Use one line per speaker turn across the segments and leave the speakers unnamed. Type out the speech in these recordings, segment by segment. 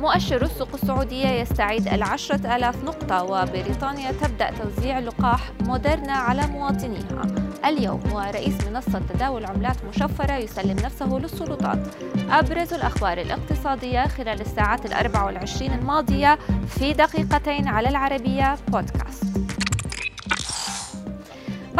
مؤشر السوق السعودية يستعيد العشرة آلاف نقطة وبريطانيا تبدأ توزيع لقاح موديرنا على مواطنيها. اليوم ورئيس منصة تداول عملات مشفرة يسلم نفسه للسلطات. أبرز الأخبار الاقتصادية خلال الساعات الأربع والعشرين الماضية في دقيقتين على العربية بودكاست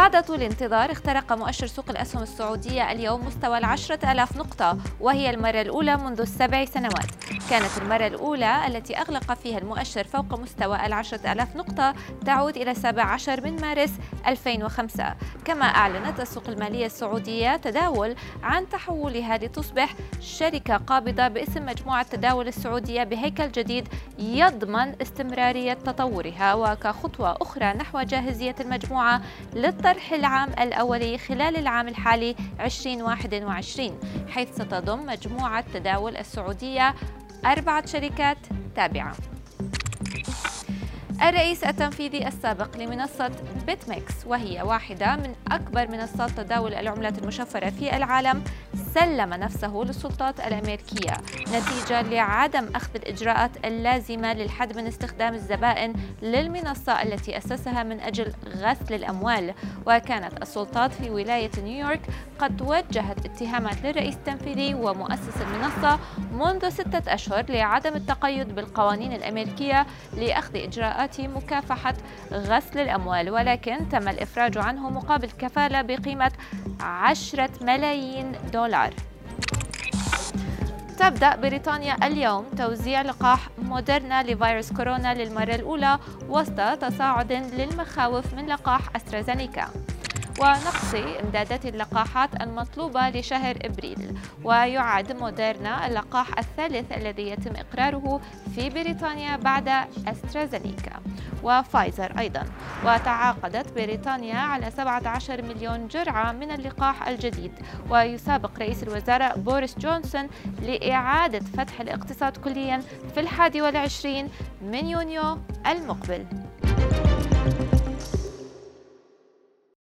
بعد طول انتظار اخترق مؤشر سوق الأسهم السعودية اليوم مستوى العشرة ألاف نقطة وهي المرة الأولى منذ السبع سنوات. كانت المرة الأولى التي أغلق فيها المؤشر فوق مستوى العشرة ألاف نقطة تعود إلى 17 من مارس 2005 كما أعلنت السوق المالية السعودية تداول عن تحولها لتصبح شركة قابضة باسم مجموعة تداول السعودية بهيكل جديد يضمن استمرارية تطورها. وكخطوة أخرى نحو جاهزية المجموعة للطرح العام الأولي خلال العام الحالي 2021 حيث ستضم مجموعة تداول السعودية أربعة شركات تابعة. الرئيس التنفيذي السابق لمنصة بيتميكس وهي واحدة من أكبر منصات تداول العملات المشفرة في العالم سلم نفسه للسلطات الأمريكية نتيجة لعدم أخذ الإجراءات اللازمة للحد من استخدام الزبائن للمنصة التي أسسها من أجل غسل الأموال. وكانت السلطات في ولاية نيويورك قد وجهت اتهامات للرئيس التنفيذي ومؤسس المنصة منذ ستة أشهر لعدم التقيد بالقوانين الأمريكية لأخذ إجراءات مكافحة غسل الأموال ولكن تم الإفراج عنه مقابل كفالة بقيمة عشرة ملايين دولار. تبدأ بريطانيا اليوم توزيع لقاح موديرنا لفيروس كورونا للمرة الأولى وسط تصاعد للمخاوف من لقاح أسترازينيكا. ونقص إمدادات اللقاحات المطلوبة لشهر إبريل. ويعد موديرنا اللقاح الثالث الذي يتم إقراره في بريطانيا بعد أسترازينيكا. وفايزر أيضا. وتعاقدت بريطانيا على 17 مليون جرعة من اللقاح الجديد. ويسابق رئيس الوزراء بوريس جونسون لإعادة فتح الاقتصاد كليا في الحادي والعشرين من يونيو المقبل.